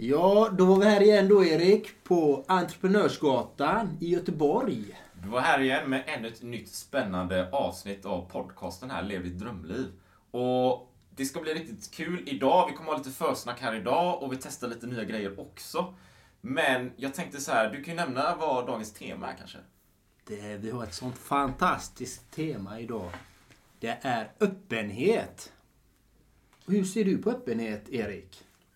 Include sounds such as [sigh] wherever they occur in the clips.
Ja, då var vi här igen då Erik på Entreprenörsgatan i Göteborg. Vi var här igen med ännu ett nytt spännande avsnitt av podcasten här, Lev ditt drömliv. Och det ska bli riktigt kul idag. Vi kommer ha lite försnack här idag och vi testar lite nya grejer också. Men jag tänkte så här, du kan ju nämna vad dagens tema är kanske? Det, vi har ett sånt fantastiskt tema idag. Det är öppenhet. Hur ser du på öppenhet, Erik?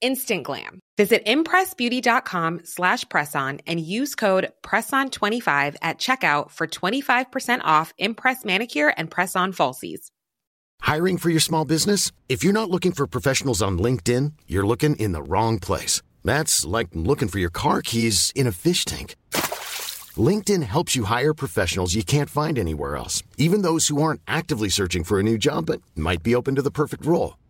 Instant glam. Visit impressbeauty.com slash presson and use code PRESSON25 at checkout for 25% off Impress Manicure and Press-On Falsies. Hiring for your small business? If you're not looking for professionals on LinkedIn, you're looking in the wrong place. That's like looking for your car keys in a fish tank. LinkedIn helps you hire professionals you can't find anywhere else, even those who aren't actively searching for a new job but might be open to the perfect role.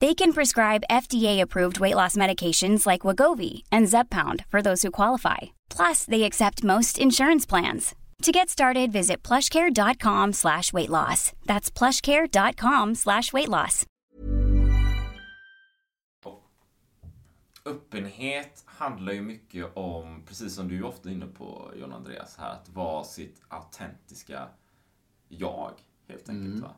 They can prescribe FDA-approved weight loss medications like Wagovi and Zepbound for those who qualify. Plus, they accept most insurance plans. To get started, visit plushcare.com slash weight loss. That's plushcare.com slash weight loss. öppenhet handlar ju mycket om, precis som du är ofta inne på John Andreas här, att vara sitt autentiska jag, helt enkelt. Mm. Va?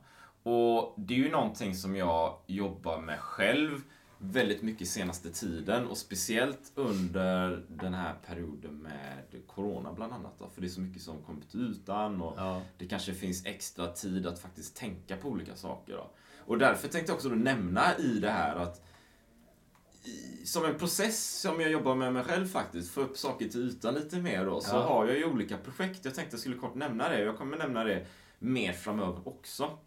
Och det är ju någonting som jag jobbar med själv väldigt mycket senaste tiden och speciellt under den här perioden med Corona bland annat. Då, för det är så mycket som kommit utan och Ja. det kanske finns extra tid att faktiskt tänka på olika saker. Då. Och därför tänkte jag också nämna i det här att som en process som jag jobbar med mig själv faktiskt, få upp saker till ytan lite mer då, så Ja. har jag ju olika projekt. Jag tänkte jag skulle kort nämna det. Jag kommer nämna det mer framöver också.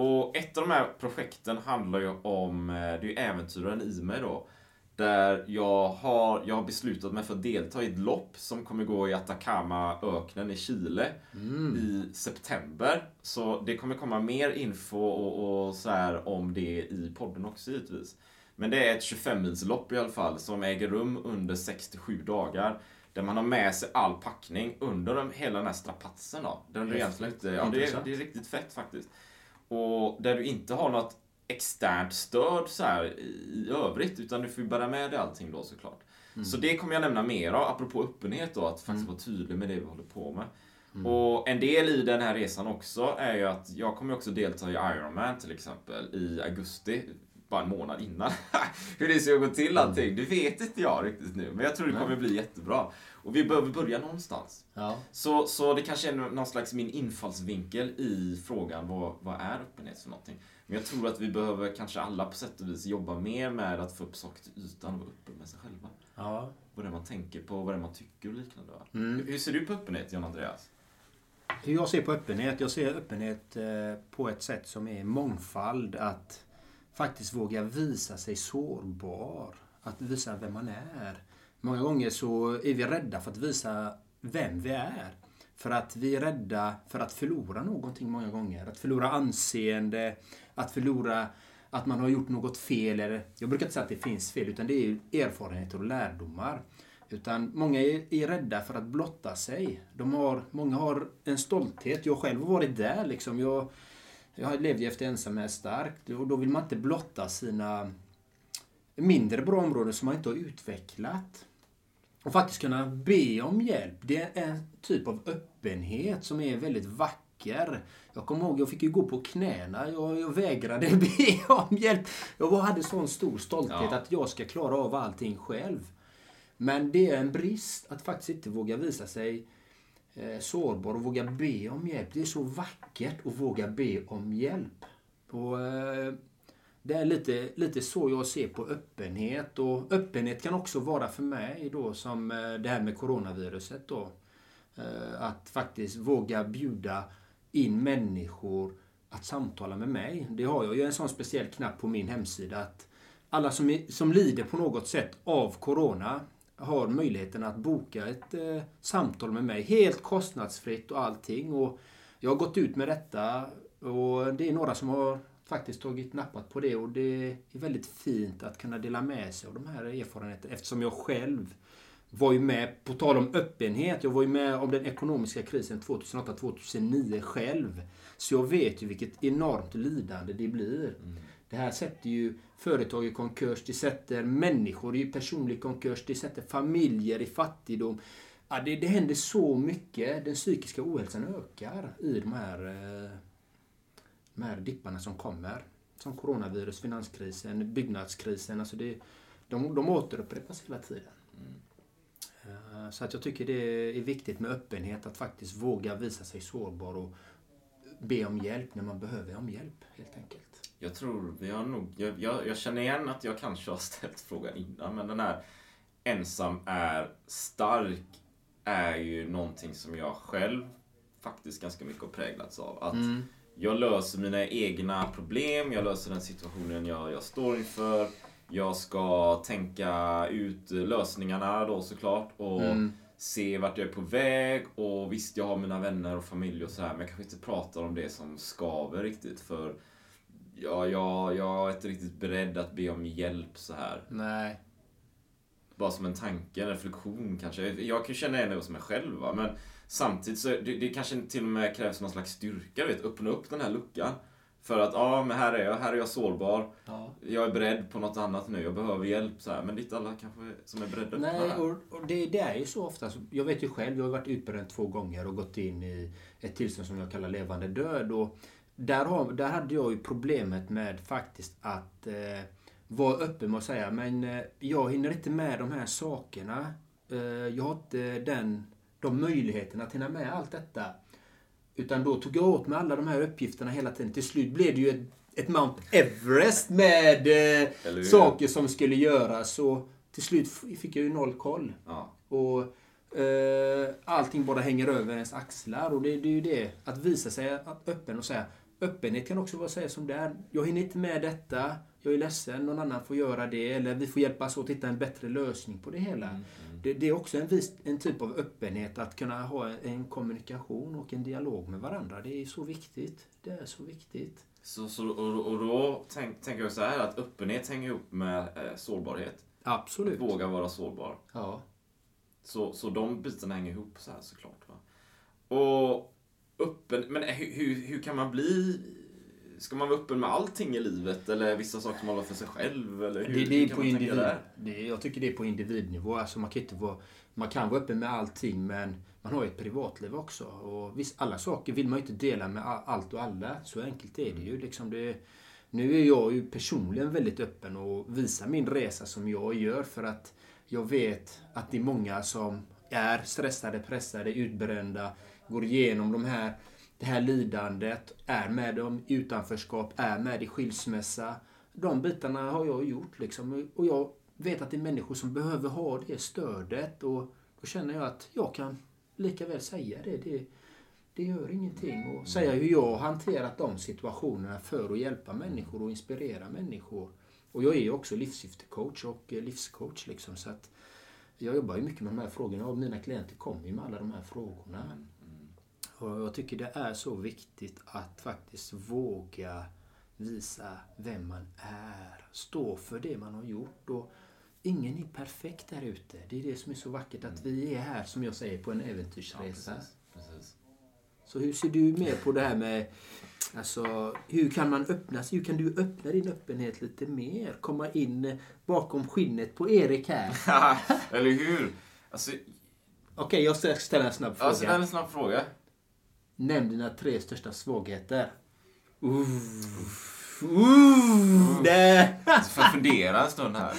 Och ett av de här projekten handlar ju om, eh, det är ju äventyraren i mig då. Där jag har, jag har beslutat mig för att delta i ett lopp som kommer gå i Atacama-öknen i Chile i september. Så det kommer komma mer info och, och så här om det i podden också givetvis. Men det är ett 25-milslopp i alla fall som äger rum under 67 dagar. Där man har med sig all packning under de, hela den här strapatsen då. Där du egentligen inte, ja, det, är, det är riktigt fett faktiskt. Och där du inte har något externt stöd så här i övrigt, utan du får ju bära med dig allting då såklart. Så det kommer jag nämna mer av, apropå öppenhet då, att faktiskt vara tydlig med det vi håller på med. Och en del i den här resan också är ju att jag kommer också delta i Ironman till exempel i augusti, bara en månad innan. [laughs] Hur det ska gå till allting, det vet inte jag riktigt nu, men jag tror det kommer bli jättebra. Och vi behöver börja någonstans. Ja. Så, så det kanske är någon slags min infallsvinkel i frågan vad, vad är öppenhet för någonting. Men jag tror att vi behöver kanske alla på sätt och vis jobba mer med att få upp saker till ytan och vara öppen med sig själva. Ja. Vad det är man tänker på, vad det är man tycker och liknande. Hur, hur ser du på öppenhet, John Andreas? Hur jag ser på öppenhet? Jag ser öppenhet eh, på ett sätt som är mångfald. Att faktiskt våga visa sig sårbar. Att visa vem man är. Många gånger så är vi rädda för att visa vem vi är. För att vi är rädda för att förlora någonting många gånger. Att förlora anseende, att förlora att man har gjort något fel. Eller, jag brukar inte säga att det finns fel, utan det är erfarenheter och lärdomar. Utan många är, är rädda för att blotta sig. De har, många har en stolthet. Jag själv har varit där. Liksom. Jag jag levde efter ensam är starkt och då vill man inte blotta sina mindre bra områden som man inte har utvecklat. Och faktiskt kunna be om hjälp. Det är en typ av öppenhet som är väldigt vacker. Jag kommer ihåg, jag fick ju gå på knäna. Jag, jag vägrade [laughs] be om hjälp. Jag hade sån stor stolthet Ja. att jag ska klara av allting själv. Men det är en brist att faktiskt inte våga visa sig Eh, sårbar och våga be om hjälp. Det är så vackert att våga be om hjälp. Och, eh, det är lite, lite så jag ser på öppenhet. Och öppenhet kan också vara för mig då som eh, det här med coronaviruset då. Att faktiskt våga bjuda in människor att samtala med mig. Det har jag ju en sån speciell knapp på min hemsida att alla som, är, som lider på något sätt av corona har möjligheten att boka ett eh, samtal med mig helt kostnadsfritt och allting. Och jag har gått ut med detta och det är några som har faktiskt tagit nappat på det och det är väldigt fint att kunna dela med sig av de här erfarenheterna eftersom jag själv var ju med, på tal om öppenhet, jag var ju med om den ekonomiska krisen 2008-2009 själv. Så jag vet ju vilket enormt lidande det blir. Mm. Det här sätter ju företag i konkurs, det sätter människor i personlig konkurs, det sätter familjer i fattigdom. Ja, det, det händer så mycket. Den psykiska ohälsan ökar i de här, eh, de här dipparna som kommer. Som coronavirus, finanskrisen, byggnadskrisen. Alltså det, de, de återupprepas hela tiden. Mm. Eh, så att jag tycker det är viktigt med öppenhet, att faktiskt våga visa sig sårbar och be om hjälp när man behöver om hjälp, helt enkelt. Jag tror vi har nog... Jag, jag, jag känner igen att jag kanske har [laughs] ställt frågan innan, men den här ensam är stark är ju någonting som jag själv faktiskt ganska mycket har präglats av. Att jag löser mina egna problem, jag löser den situationen jag, jag står inför. Jag ska tänka ut lösningarna då såklart och se vart jag är på väg. Och visst, jag har mina vänner och familj och så här, men jag kanske inte pratar om det som skaver riktigt. För ja, jag, jag är inte riktigt beredd att be om hjälp så här. Nej. Bara som en tanke, en reflektion kanske. Jag kan känna igen det hos mig själv va? men samtidigt så det, det kanske till och med krävs någon slags styrka, vet, öppna upp den här luckan. För att, ja men här är jag, här är jag sårbar. Ja. Jag är beredd på något annat nu, jag behöver hjälp så här. Men det är inte alla kanske som är beredda öppna Nej, här. och, och det, det är ju så ofta. Jag vet ju själv, jag har varit utbränd två gånger och gått in i ett tillstånd som jag kallar levande död. Och där, har, där hade jag ju problemet med faktiskt att eh, vara öppen med att säga men eh, jag hinner inte med de här sakerna. Eh, jag har inte den, de möjligheterna att hinna med allt detta. Utan då tog jag åt mig alla de här uppgifterna hela tiden. Till slut blev det ju ett, ett Mount Everest med eh, saker som skulle göras. Och till slut fick jag ju noll koll. Ja. Och eh, allting bara hänger över ens axlar. Och det, det är ju det, att visa sig öppen och säga Öppenhet kan också vara att säga som det är. Jag hinner inte med detta. Jag är ledsen. Någon annan får göra det. Eller vi får hjälpas åt att hitta en bättre lösning på det hela. Det, det är också en, vis, en typ av öppenhet att kunna ha en kommunikation och en dialog med varandra. Det är så viktigt. Det är så viktigt. Så, så, och, och då tänk, tänker jag så här att öppenhet hänger ihop med eh, sårbarhet. Absolut. Våga vara sårbar. Ja. Så, så de bitarna hänger ihop så här såklart. Va? Och öppen, men hur, hur, kan man bli... Ska man vara öppen med allting i livet? Eller vissa saker som man håller för sig själv? Eller hur, Det, det är kan på individ, det, jag tycker det är på individnivå. Alltså man, kan inte vara, man kan vara öppen med allting men man har ju ett privatliv också. Och visst, alla saker vill man ju inte dela med allt och alla. Så enkelt är det ju. Liksom det, nu är jag ju personligen väldigt öppen och visar min resa som jag gör för att jag vet att det är många som är stressade, pressade, utbrända, går igenom de här, det här lidandet, är med dem i utanförskap, är med i skilsmässa. De bitarna har jag gjort liksom. Och jag vet att det är människor som behöver ha det stödet och då känner jag att jag kan lika väl säga det. Det, det gör ingenting. Och säga hur jag har hanterat de situationerna för att hjälpa människor och inspirera människor. Och jag är ju också livssyftecoach och eh, livscoach liksom. Så att jag jobbar ju mycket med de här frågorna och mina klienter kommer ju med alla de här frågorna. Och jag tycker det är så viktigt att faktiskt våga visa vem man är. Stå för det man har gjort. Och ingen är perfekt där ute. Det är det som är så vackert att vi är här, som jag säger, på en Ja, äventyrsresa. precis, precis. Så hur ser du mer på det här med Alltså, hur kan man öppna sig? Hur kan du öppna din öppenhet lite mer? Komma in bakom skinnet på Erik här. Eller hur? Alltså, Okej, jag ska ställa en snabb fråga. det är en snabb fråga. Nämn dina tre största svagheter. Det. Så får jag fundera en stund här.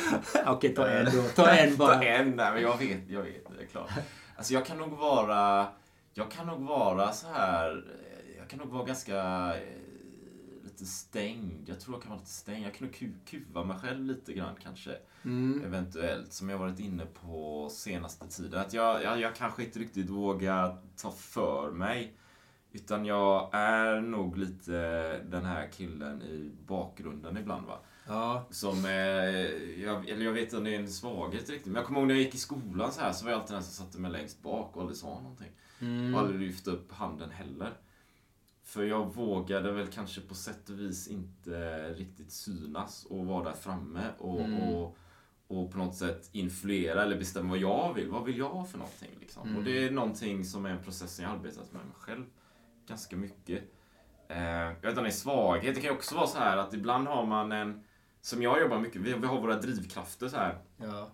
Okej, ta en då. Ta en [laughs] bara. Ta en, nej men jag vet, jag vet, det är klart. Alltså jag kan nog vara, jag kan nog vara så här, jag kan nog vara ganska eh, lite stängd. Jag tror jag kan vara lite stängd. Jag kan nog ku- kuva mig själv lite grann kanske. Mm. Eventuellt, som jag varit inne på senaste tiden. Att jag, jag, jag kanske inte riktigt vågar ta för mig. Utan jag är nog lite den här killen i bakgrunden ibland va. Ja. Som, eh, jag, eller jag vet inte om det är en svaghet riktigt. Men jag kommer ihåg när jag gick i skolan så här så var jag alltid den som satte mig längst bak och aldrig sa någonting. Mm. Och aldrig lyfte upp handen heller. För jag vågade väl kanske på sätt och vis inte riktigt synas och vara där framme och, Mm. och, och på något sätt influera eller bestämma vad jag vill. Vad vill jag ha för någonting? Liksom? Mm. Och det är någonting som är en process som jag arbetat med mig själv ganska mycket. Jag vet inte om det är svaghet. Det kan ju också vara så här att ibland har man en, som jag jobbar mycket, vi, vi har våra drivkrafter så här. Ja.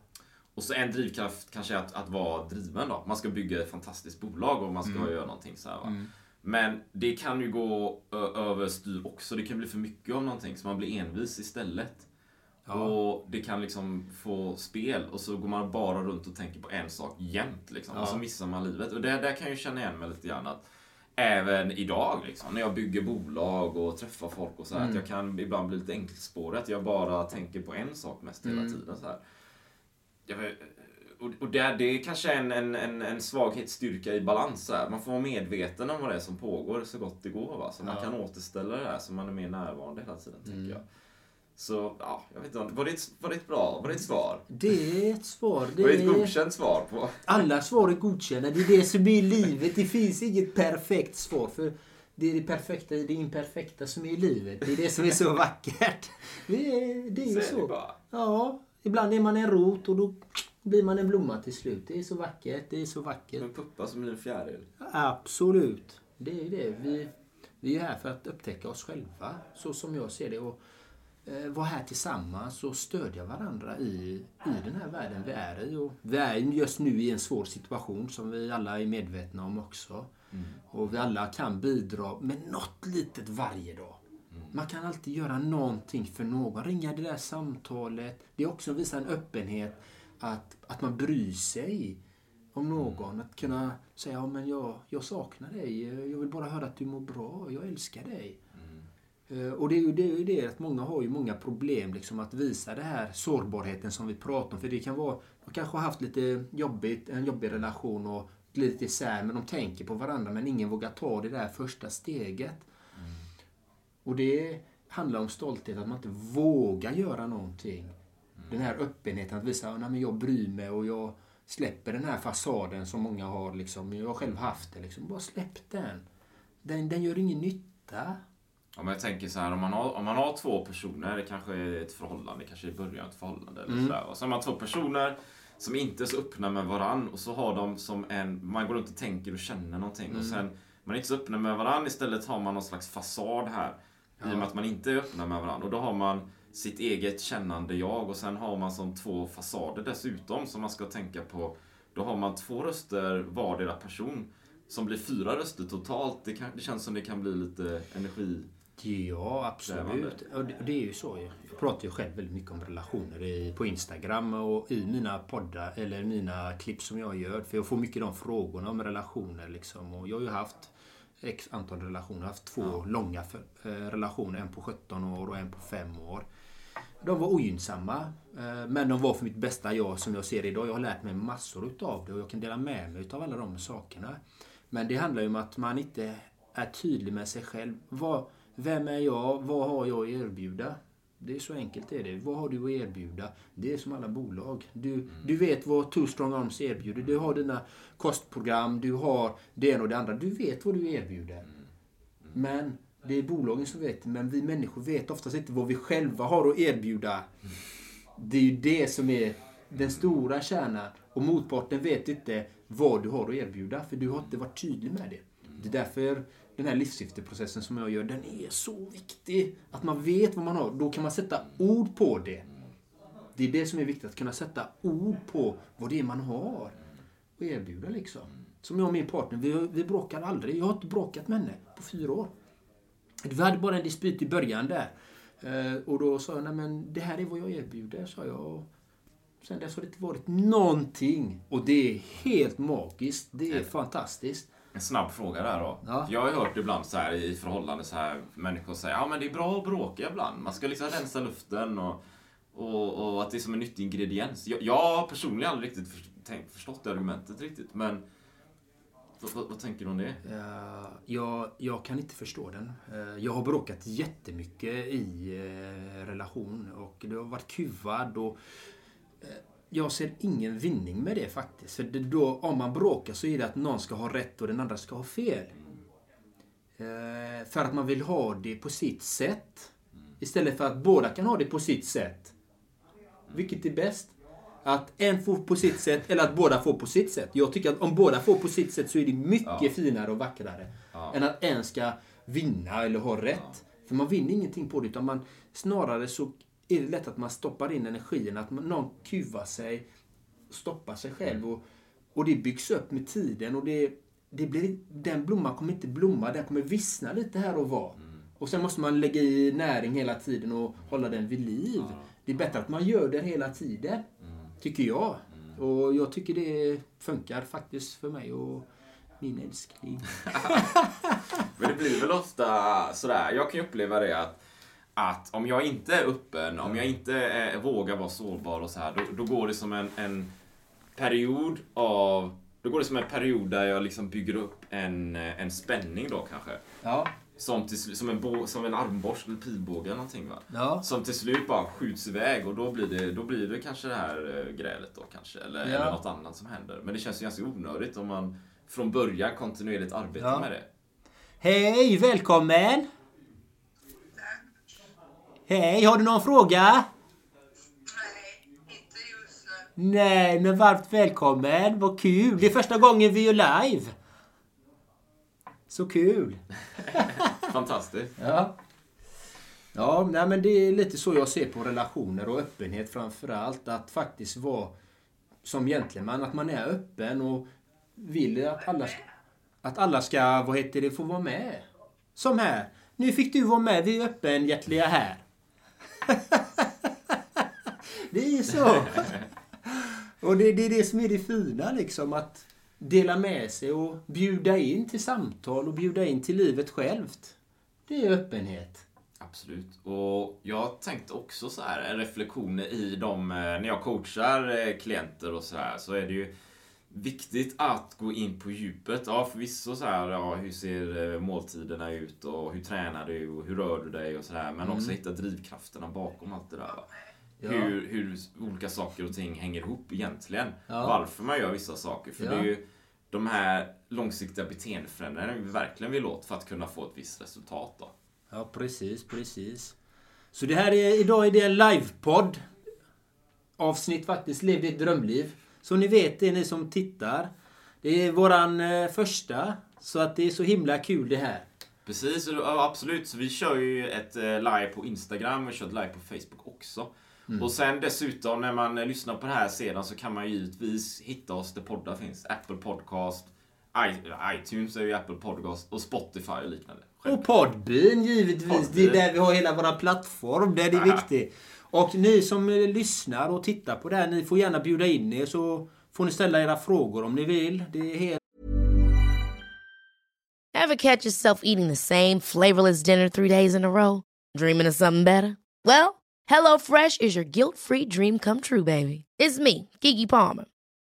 Och så en drivkraft kanske är att, att vara driven då. Man ska bygga ett fantastiskt bolag och man ska Mm. göra någonting så här va. Men det kan ju gå överstyr också. Det kan bli för mycket av någonting så man blir envis istället. Ja. Och det kan liksom få spel och så går man bara runt och tänker på en sak jämt liksom. Ja. Och så missar man livet. Och det, där kan jag ju känna igen mig lite grann att Även idag liksom, när jag bygger bolag och träffar folk och så här, Mm. att jag kan ibland bli lite enkelspårig. Att jag bara tänker på en sak mest hela Mm. tiden. Så här. Jag och och det, det är kanske en, en, en, en svaghet, styrka i balans. Här. Man får vara medveten om vad det är som pågår så gott det går. Va? Så man Ja. kan återställa det här så man är mer närvarande hela tiden. Mm. Tänker jag. Så, ja, jag vet inte. Var det ett, var det ett bra var det ett svar? Det är ett svar. Det Var det ett godkänt svar på? Alla svar är godkända. Det är det som är livet. Det finns inget perfekt svar. För det är det perfekta i det imperfekta som är livet. Det är det som är så vackert. Det är, det är Så är så. bara. Ja, ibland är man en rot och då blir man en blomma till slut. Det är så vackert. Det är så vackert. En puppa som blir en fjäril. Absolut. Det är det. Vi, vi är här för att upptäcka oss själva, så som jag ser det. Och vara här tillsammans och stödja varandra i, i den här världen vi är i. Och vi är just nu i en svår situation som vi alla är medvetna om också. Och vi alla kan bidra med något litet varje dag. Man kan alltid göra någonting för någon. Ringa det där samtalet. Det är också att visa en öppenhet. Att, att man bryr sig om någon. Att kunna säga, ja men jag, jag saknar dig. Jag vill bara höra att du mår bra. Jag älskar dig. Eh, Och det är, ju, det det att många har ju många problem liksom att visa det här sårbarheten som vi pratar om. För det kan vara, de kanske har haft lite jobbigt, en jobbig relation och glidit isär men de tänker på varandra men ingen vågar ta det där första steget. Och det handlar om stolthet, att man inte vågar göra någonting. Den här öppenheten att visa att jag bryr mig och jag släpper den här fasaden som många har. Liksom. Jag har själv haft det. Liksom. Bara släpp den. Den, den gör ingen nytta. Om jag tänker så här, om man har, om man har två personer, det kanske är ett förhållande, kanske i början ett förhållande eller Mm. sådär. Och så har man två personer som inte är så öppna med varann och så har de som en, man går runt och tänker och känner någonting Mm. och sen, man är inte så öppna med varann, istället har man någon slags fasad här. I och med att man inte är öppna med varandra. Och då har man sitt eget kännande jag och sen har man som två fasader dessutom som man ska tänka på. Då har man två röster vardera person som blir fyra röster totalt. Det, kan, det känns som det kan bli lite energi... Ja, absolut. Och det, och det är ju så. Jag pratar ju själv väldigt mycket om relationer i, på Instagram och i mina poddar eller mina klipp som jag gör. För jag får mycket de frågorna om relationer. Liksom. Och jag har ju haft x antal relationer. Jag har haft två långa för, eh, relationer. En på 17 år och en på 5 år. De var ogynnsamma. eh, Men de var för mitt bästa jag som jag ser idag. Jag har lärt mig massor utav det och jag kan dela med mig utav alla de sakerna. Men det handlar ju om att man inte är tydlig med sig själv. Vad, vem är jag? Vad har jag att erbjuda? Det är så enkelt är det. Vad har du att erbjuda? Det är som alla bolag. Du, du vet vad Two Strong Arms erbjuder. Du har dina kostprogram, du har det ena och det andra. Du vet vad du erbjuder. Men det är bolagen som vet. Men vi människor vet oftast inte vad vi själva har att erbjuda. Det är ju det som är den stora kärnan. Och motparten vet inte vad du har att erbjuda. För du har inte varit tydlig med det. Det är därför den här livsskifteprocessen som jag gör, den är så viktig. Att man vet vad man har. Då kan man sätta ord på det. Det är det som är viktigt, att kunna sätta ord på vad det är man har och erbjuda liksom. Som jag och min partner, vi, vi bråkar aldrig. Jag har inte bråkat med henne på fyra år. Vi hade bara en dispyt i början där. Eh, och då sa jag, nej men det här är vad jag erbjuder, sa jag. Sen dess har det inte varit någonting. Och det är helt magiskt. Det är fantastiskt. En snabb fråga där då. Ja. Jag har hört ibland så här i förhållande så här människor säger ja men det är bra att bråka ibland. Man ska liksom rensa luften och, och, och att det är som en nyttig ingrediens. Jag, jag har personligen aldrig riktigt för, tänkt, förstått det argumentet riktigt men vad, vad, tänker du om det? Jag, jag kan inte förstå den. Eh, jag har bråkat jättemycket i eh, relation och det har varit kuvad och eh, jag ser ingen vinning med det faktiskt. För det då, om man bråkar så är det att någon ska ha rätt och den andra ska ha fel. Eh, för att man vill ha det på sitt sätt. Istället för att båda kan ha det på sitt sätt. Vilket är bäst? Att en får på sitt sätt eller att båda får på sitt sätt. Jag tycker att om båda får på sitt sätt så är det mycket Ja. finare och vackrare. Ja. Än att en ska vinna eller ha rätt. För man vinner ingenting på det utan man snarare så är det lätt att man stoppar in energin. Att man, någon kuvar sig, stoppar sig själv och, och det byggs upp med tiden och det, det blir, den blomman kommer inte blomma, den kommer vissna lite här och var. Och sen måste man lägga i näring hela tiden och hålla den vid liv. Det är bättre att man gör det hela tiden. Tycker jag. Och jag tycker det funkar faktiskt för mig och min älskling. [laughs] Men det blir väl ofta sådär, jag kan ju uppleva det att att om jag inte är öppen, om jag inte eh, vågar vara sårbar och så här, då, då går det som en, en period av då går det som en period där jag liksom bygger upp en, en spänning då kanske. Ja. Som, till, som, en som en armborst eller pilbåge eller någonting va. Ja. Som till slut bara skjuts iväg och då blir det, då blir det kanske det här eh, grälet då kanske. Eller, Ja. eller något annat som händer. Men det känns ju ganska onödigt om man från början kontinuerligt arbetar Ja. med det. Hej, välkommen! Hej, har du någon fråga? Nej, inte just nu. Nej, men varmt välkommen. Vad kul. Det är första gången vi gör live. Så kul. [laughs] Fantastiskt. Ja. Ja, nej, men det är lite så jag ser på relationer och öppenhet framför allt. Att faktiskt vara som gentleman, att man är öppen och vill att alla, ska- att alla ska, vad heter det, få vara med. Som här. Nu fick du vara med, vi är öppenhjärtliga här. [laughs] det är ju så. Och det, det är det som är det fina liksom, att dela med sig och bjuda in till samtal och bjuda in till livet självt. Det är öppenhet. Absolut. Och jag tänkte också så här, en reflektion i de, eh, när jag coachar eh, klienter och så här, så är det ju viktigt att gå in på djupet. Ja, förvisso så här, ja, hur ser eh, måltiderna ut och hur tränar du och hur rör du dig och så här, men också hitta drivkrafterna bakom allt det där. Ja. Hur, hur olika saker och ting hänger ihop egentligen. Ja. Varför man gör vissa saker. För Ja. det är ju de här långsiktiga beteendeförändringarna vi verkligen vill åt för att kunna få ett visst resultat. Då. Ja, precis, precis. Så det här är, idag är det en livepodd. Avsnitt faktiskt, Lev ditt drömliv. Så ni vet det, ni som tittar. Det är våran eh, första. Så att det är så himla kul det här. Precis, absolut. Så vi kör ju ett eh, live på Instagram och kör ett live på Facebook också. Och sen dessutom när man eh, lyssnar på det här sedan så kan man givetvis hitta oss där poddar finns. Apple Podcast, iTunes är ju Apple Podcast och Spotify och liknande. Och Podbean givetvis. Det är Podbean. där vi har hela vår plattform. Där det är viktigt. Och ni som eh, lyssnar och tittar på det här, ni får gärna bjuda in er så får ni ställa era frågor om ni vill. Det är helt Ever catch yourself eating the same flavorless dinner three days in a row? Dreaming of something better? Well, HelloFresh is your guilt free dream come true, baby. It's me, Gigi Palmer.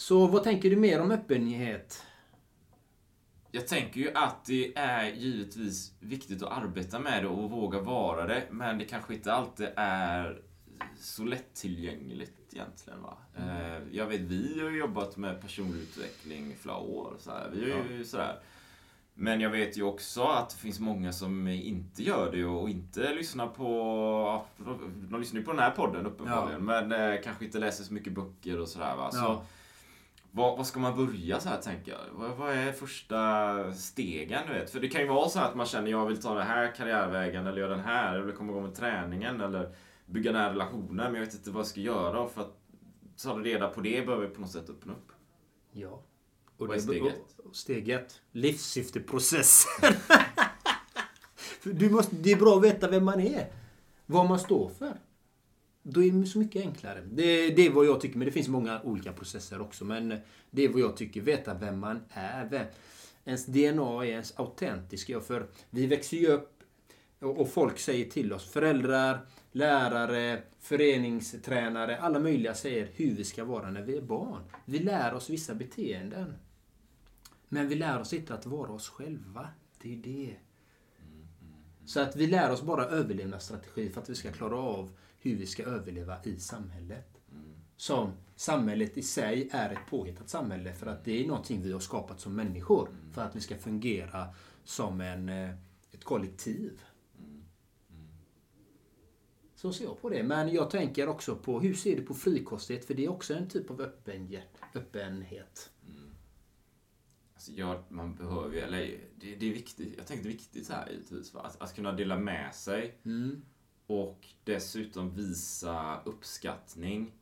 Så vad tänker du mer om öppenhet? Jag tänker ju att det är givetvis viktigt att arbeta med det och våga vara det. Men det kanske inte alltid är så lättillgängligt egentligen. Va? Eh, Jag vet, vi har ju jobbat med personlig utveckling i flera år. Så här. Vi har ju sådär. Men jag vet ju också att det finns många som inte gör det och inte lyssnar på... ja, De lyssnar ju på den här podden uppenbarligen. Men eh, kanske inte läser så mycket böcker och sådär. Va? Så, Ja. Vad, vad ska man börja så här tänker jag? Vad, vad är första stegen du vet? För det kan ju vara så att man känner jag vill ta den här karriärvägen eller göra den här. Eller komma igång med träningen eller bygga nära relationer. Men jag vet inte vad jag ska göra. Och för att ta reda på det behöver vi på något sätt öppna upp. Ja. Och Vad är steget? och- Steg ett. Livssyfteprocessen. [laughs] Du måste, det är bra att veta vem man är. Vad man står för. Då är det så mycket enklare. Det, det är vad jag tycker, men det finns många olika processer också. Men det är vad jag tycker, veta vem man är. Vem, ens DNA är ens autentiska. För vi växer ju upp och och folk säger till oss, föräldrar, lärare, föreningstränare, alla möjliga säger hur vi ska vara när vi är barn. Vi lär oss vissa beteenden. Men vi lär oss inte att vara oss själva. Det är det. Så att vi lär oss bara överlevnadsstrategi för att vi ska klara av hur vi ska överleva i samhället. Som samhället i sig är ett påhittat samhälle för att det är någonting vi har skapat som människor för att vi ska fungera som en, eh, ett kollektiv. Så ser jag på det. Men jag tänker också på hur ser du på frikostighet? För det är också en typ av öppen, öppenhet. Alltså, ja, man behöver ju, eller det, det är viktigt. Jag tänker det är viktigt så här givetvis. Att, att kunna dela med sig. Och dessutom visa uppskattning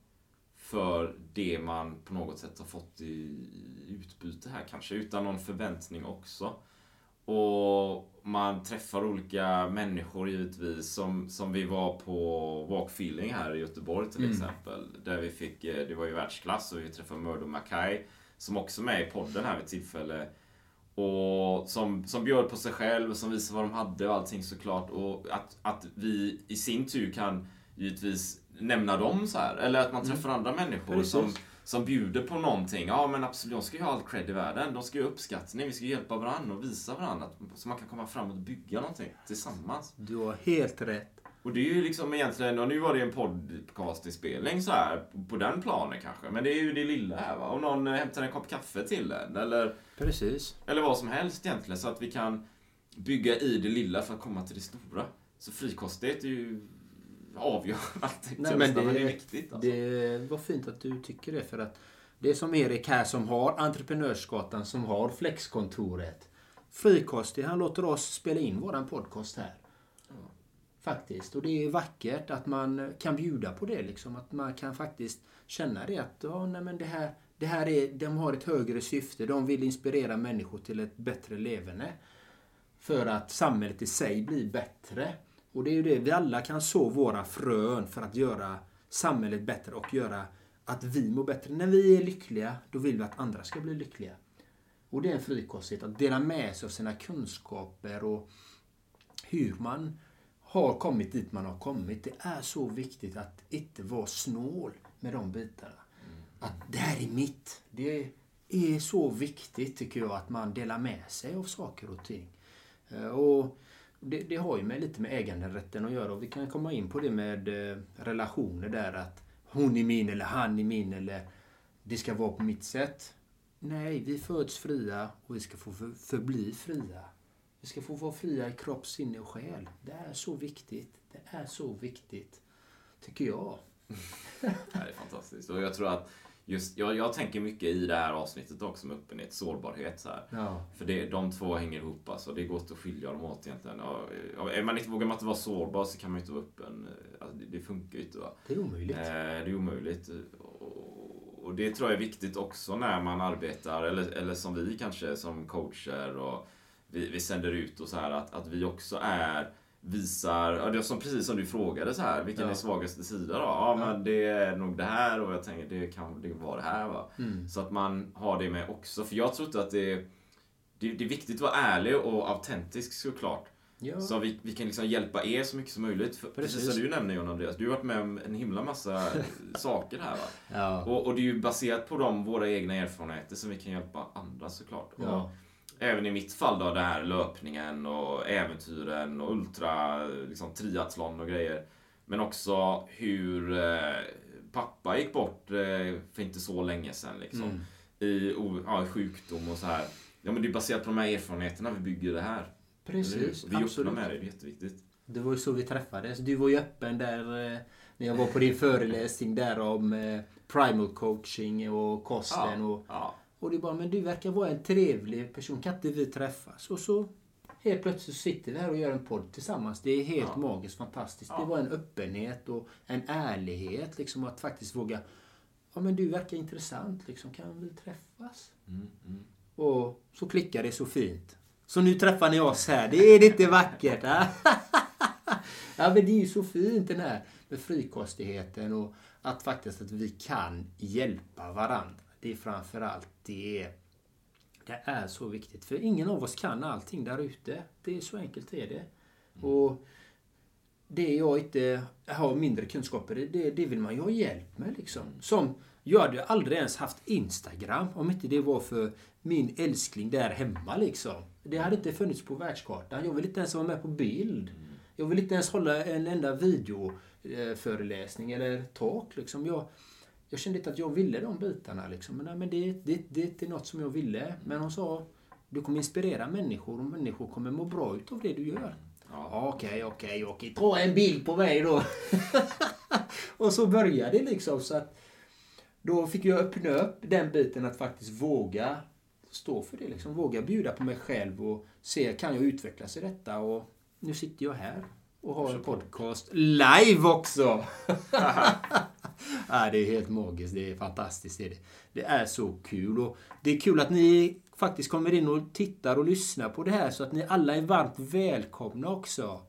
för det man på något sätt har fått i utbyte här kanske. Utan någon förväntning också. Och man träffar olika människor givetvis. Som, som vi var på Walk Feeling här i Göteborg till exempel. Där vi fick, eh, det var ju världsklass och vi träffade Murdo Mackay. Som också är med i podden här vid tillfälle. Och som, som bjöd på sig själv, som visade vad de hade och allting såklart. Och att, att vi i sin tur kan givetvis nämna dem så här. Eller att man träffar andra människor Precis. som, som bjuder på någonting. Ja men absolut, de ska ju ha all cred i världen. De ska ju ha uppskattning, vi ska hjälpa varandra och visa varandra. att- Så man kan komma fram och bygga någonting tillsammans. Du har helt rätt. Och det är ju liksom egentligen, och nu var det en podcastinspelning så här på den planen kanske. Men det är ju det lilla här va. Och någon eh, hämtar en kopp kaffe till en. Eller, Precis. eller vad som helst egentligen. Så att vi kan bygga i det lilla för att komma till det stora. Så frikostighet är ju avgörande. Nej, men det, men det är viktigt alltså. det var fint att du tycker det. För att det är som Erik här som har Entreprenörsgatan, som har Flexkontoret. Frikostig, han låter oss spela in våran podcast här. Faktiskt. Och det är vackert att man kan bjuda på det. Liksom. Att man kan faktiskt känna det att ja, nej, men det här, det här är, de har ett högre syfte. De vill inspirera människor till ett bättre leverne. För att samhället i sig blir bättre. Och det är ju det, vi alla kan så våra frön för att göra samhället bättre och göra att vi mår bättre. När vi är lyckliga, då vill vi att andra ska bli lyckliga. Och det är en frikostighet, att dela med sig av sina kunskaper och hur man har kommit dit man har kommit. Det är så viktigt att inte vara snål med de bitarna. Att det här är mitt. Det är så viktigt tycker jag att man delar med sig av saker och ting. Eh, Och det, det har ju med lite med äganderätten att göra och vi kan komma in på det med eh, relationer där att hon är min eller han är min eller det ska vara på mitt sätt. Nej, vi föds fria och vi ska få för, förbli fria. Vi ska få vara fria i kropp, sinne och själ. Det är så viktigt. Det är så viktigt. Tycker jag. [laughs] Det är fantastiskt. Och jag tror att just, jag, jag tänker mycket i det här avsnittet också med öppenhet, sårbarhet. Så. Ja. För det, de två hänger ihop alltså. Det går inte att skilja dem åt egentligen. Och, och är man inte, vågar man inte vara sårbar så kan man ju inte vara öppen. Alltså, det, det funkar ju inte. Va? Det är omöjligt. Eh, det är omöjligt. Och, och det tror jag är viktigt också när man arbetar, eller, eller som vi kanske som coacher och vi, vi sänder ut och så här att, att vi också är visar, ja, det är som, precis som du frågade så här, vilken Ja. är svagaste sida då? Ja, men det är nog det här och jag tänker det kan det vara det här va. Mm. Så att man har det med också, för jag tror inte att det det, det är viktigt att vara ärlig och autentisk såklart. Ja. Så vi, vi kan liksom hjälpa er så mycket som möjligt. För, precis. Precis. som du nämner John Andreas, du har varit med om en himla massa [laughs] saker här va. Ja. Och, och det är ju baserat på de, våra egna erfarenheter som vi kan hjälpa andra såklart. Ja. Och även i mitt fall då, det här löpningen och äventyren och ultra, liksom triathlon och grejer. Men också hur eh, pappa gick bort eh, för inte så länge sedan liksom. Mm. I o, ja, sjukdom och så här. Ja men det är baserat på de här erfarenheterna vi bygger det här. Precis, Vi absolut. med det, det är jätteviktigt. Det var ju så vi träffades. Du var ju öppen där eh, när jag var på din föreläsning där om eh, primal coaching och kosten. Och, ja. Och det bara, men du verkar vara en trevlig person. Kan inte vi träffas? Och så helt plötsligt sitter vi här och gör en podd tillsammans. Det är helt Ja. magiskt fantastiskt. Ja. Det var en öppenhet och en ärlighet. Liksom att faktiskt våga. Ja men du verkar intressant. Liksom, kan vi träffas? Mm, mm. Och så klickar det så fint. Så nu träffar ni oss här. Det är inte vackert? [laughs] ja, men det är ju så fint den här med frikostigheten och att faktiskt att vi kan hjälpa varandra. Det är framförallt det. Det är så viktigt. För ingen av oss kan allting där ute. Det är så enkelt är det. Och det jag inte har mindre kunskaper i, det, det vill man ju ha hjälp med. Liksom. Som, jag hade aldrig ens haft Instagram om inte det var för min älskling där hemma. Liksom. Det hade inte funnits på världskartan. Jag vill inte ens vara med på bild. Jag vill inte ens hålla en enda videoföreläsning eller talk. Liksom. Jag, jag kände inte att jag ville de bitarna. Liksom. Men, nej, men det, det, det är något som jag ville. Men hon sa, du kommer inspirera människor och människor kommer må bra utav det du gör. Ja, Okej, okej, okej. Ta en bild på mig då. [laughs] och så började det liksom. Så att då fick jag öppna upp den biten att faktiskt våga stå för det. Liksom. Våga bjuda på mig själv och se, kan jag utvecklas i detta? Och nu sitter jag här och har en podcast live också. [laughs] ja, det är helt magiskt. Det är fantastiskt. Det är, det. det är så kul. Och det är kul att ni faktiskt kommer in och tittar och lyssnar på det här så att ni alla är varmt välkomna också.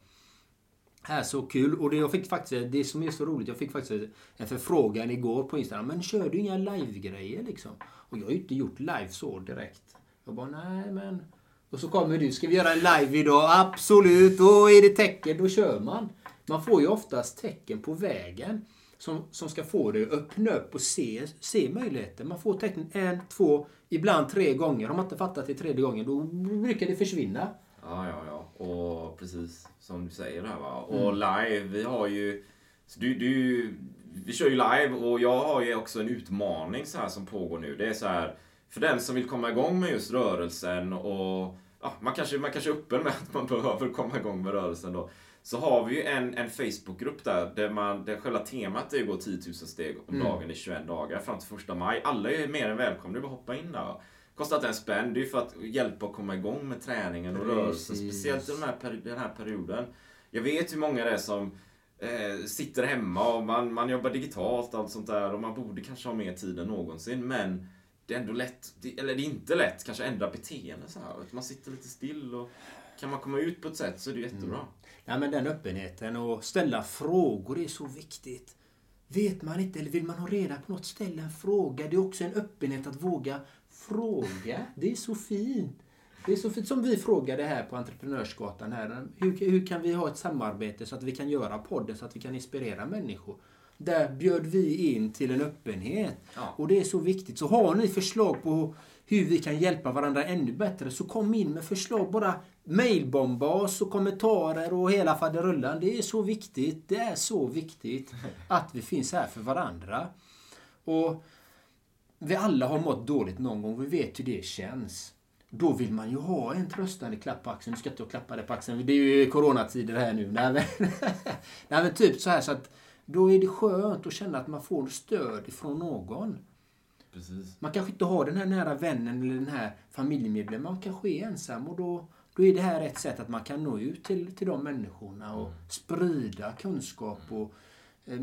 Här, så kul. Och det, jag fick faktiskt, det som är så roligt, jag fick faktiskt en förfrågan igår på Instagram. Men kör du inga live-grejer liksom? Och jag har ju inte gjort live så direkt. Jag bara, nej men... Och så kommer du, ska vi göra en live idag? Absolut! Då är det tecken, då kör man. Man får ju oftast tecken på vägen som, som ska få dig att öppna upp och se, se möjligheter. Man får tecken en, två, ibland tre gånger. Har man inte fattat det tredje gången, då brukar det försvinna. Ja, ja, ja. Och precis som du säger där va. Mm. Och live, vi har ju... Du, du, vi kör ju live och jag har ju också en utmaning så här som pågår nu. Det är så här, för den som vill komma igång med just rörelsen och ja, man, kanske, man kanske är öppen med [laughs] att man behöver komma igång med rörelsen då. Så har vi ju en, en Facebookgrupp där, där, man, där själva temat är att gå 10 000 steg om Mm. dagen i 21 dagar fram till första maj. Alla är mer än välkomna, att hoppa in där. Kostar inte en spänn, det är ju för att hjälpa att komma igång med träningen och rörelsen. Speciellt i den här, den här perioden. Jag vet hur många det är som eh, sitter hemma och man, man jobbar digitalt och allt sånt där och man borde kanske ha mer tid än någonsin men det är ändå lätt, eller det är inte lätt, kanske ändra beteende så här. Man sitter lite still och kan man komma ut på ett sätt så är det jättebra. Mm. Nej, men den öppenheten och ställa frågor är så viktigt. Vet man inte eller vill man ha reda på något, ställ en fråga. Det är också en öppenhet att våga fråga. Det är så fint. Det är så fint som vi frågade här på Entreprenörsgatan. Här. Hur, hur kan vi ha ett samarbete så att vi kan göra podden så att vi kan inspirera människor? Där bjöd vi in till en öppenhet. Ja. Och det är så viktigt. Så har ni förslag på hur vi kan hjälpa varandra ännu bättre så kom in med förslag. Bara mailbomba oss och kommentarer och hela faderullan. Det är så viktigt. Det är så viktigt [laughs] att vi finns här för varandra. Och vi alla har mått dåligt någon gång. Vi vet hur det känns. Då vill man ju ha en tröstande klapp på axeln. Nu ska inte klappa dig på axeln. Det är ju coronatider här nu. Nej men, [laughs] Nej, men typ så här så att då är det skönt att känna att man får stöd ifrån någon. Precis. Man kanske inte har den här nära vännen eller den här familjemedlemmen. Man kanske är ensam och då, då är det här ett sätt att man kan nå ut till, till de människorna och sprida kunskap och eh,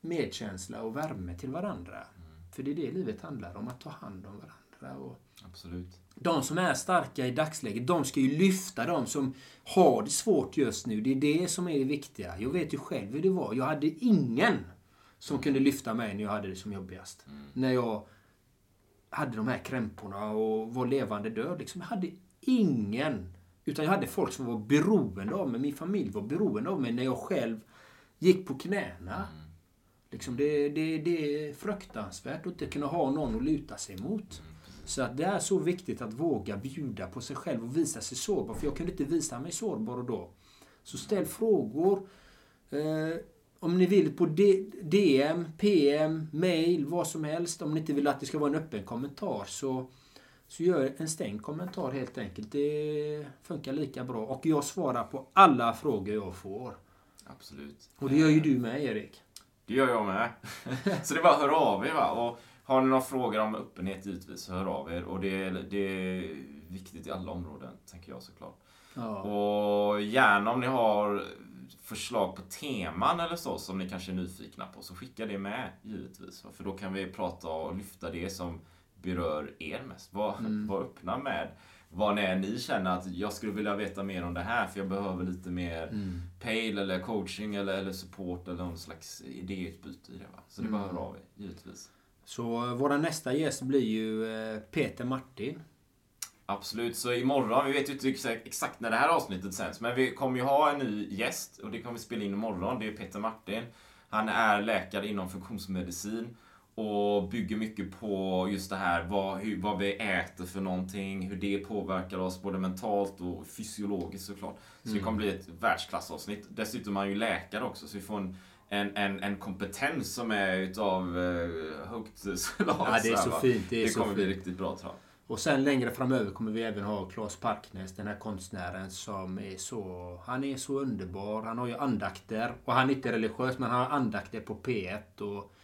medkänsla och värme till varandra. För det är det livet handlar om, att ta hand om varandra. Och Absolut. de som är starka i dagsläget, de ska ju lyfta de som har det svårt just nu. Det är det som är det viktiga. Jag vet ju själv hur det var. Jag hade ingen som kunde lyfta mig när jag hade det som jobbigast. När jag hade de här krämporna och var levande död. Liksom. Jag hade ingen. Utan jag hade folk som var beroende av mig. Min familj var beroende av mig när jag själv gick på knäna. Liksom det, det, det är fruktansvärt att inte kunna ha någon att luta sig mot. Så att det är så viktigt att våga bjuda på sig själv och visa sig sårbar. För jag kunde inte visa mig sårbar då. Så ställ frågor. Eh, om ni vill på D- DM, PM, mail, vad som helst. Om ni inte vill att det ska vara en öppen kommentar så, så gör en stängd kommentar helt enkelt. Det funkar lika bra. Och jag svarar på alla frågor jag får. Absolut. Och det gör ju du med Erik. Det gör jag med. [laughs] så det är bara att höra av er. Va? Och har ni några frågor om öppenhet givetvis, så hör av er. Och det är, det är viktigt i alla områden, tänker jag såklart. Ja. Och gärna om ni har förslag på teman eller så som ni kanske är nyfikna på, så skicka det med givetvis. För då kan vi prata och lyfta det som berör er mest. Var, var öppna med vad det är ni känner att jag skulle vilja veta mer om det här för jag behöver lite mer pale eller coaching eller, eller support eller någon slags idéutbyte i det. Va? Så det är bara att höra av er, givetvis. Så eh, våra nästa gäst blir ju eh, Peter Martin. Absolut, så imorgon, vi vet ju inte exakt- när det här avsnittet sänds, men vi kommer ju ha en ny gäst och det kommer vi spela in imorgon. Det är Peter Martin. Han är läkare inom funktionsmedicin och bygger mycket på just det här vad, hur, vad vi äter för någonting, hur det påverkar oss både mentalt och fysiologiskt såklart. Så det kommer bli ett världsklassavsnitt. Dessutom är han ju läkare också, så vi får en en, en, en kompetens som är utav eh, högt slag. Ja, det är så va? fint, det är det så kommer bli fint. riktigt bra tror jag. Och sen längre framöver kommer vi även ha Claes Parknäs, den här konstnären som är så... Han är så underbar. Han har ju andakter. Och han är inte religiös, men han har andakter på P1. Och,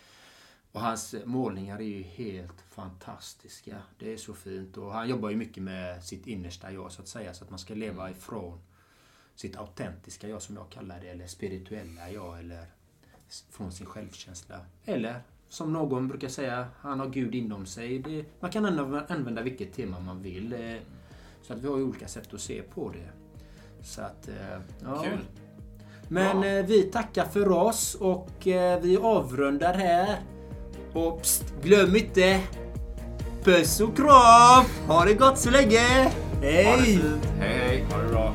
och hans målningar är ju helt fantastiska. Det är så fint. Och han jobbar ju mycket med sitt innersta jag, så att säga. Så att man ska leva ifrån sitt autentiska jag, som jag kallar det. Eller spirituella jag, eller från sin självkänsla. Eller som någon brukar säga, han har Gud inom sig. Det, man kan anv- använda vilket tema man vill. Så att vi har ju olika sätt att se på det. Så att, eh, ja. Kul. Men Bra. eh, vi tackar för oss och eh, vi avrundar här. Och pst, glöm inte! Puss och kram! Ha det gott så länge! Ha det Hej! fint. Hej, hej. Ha det bra.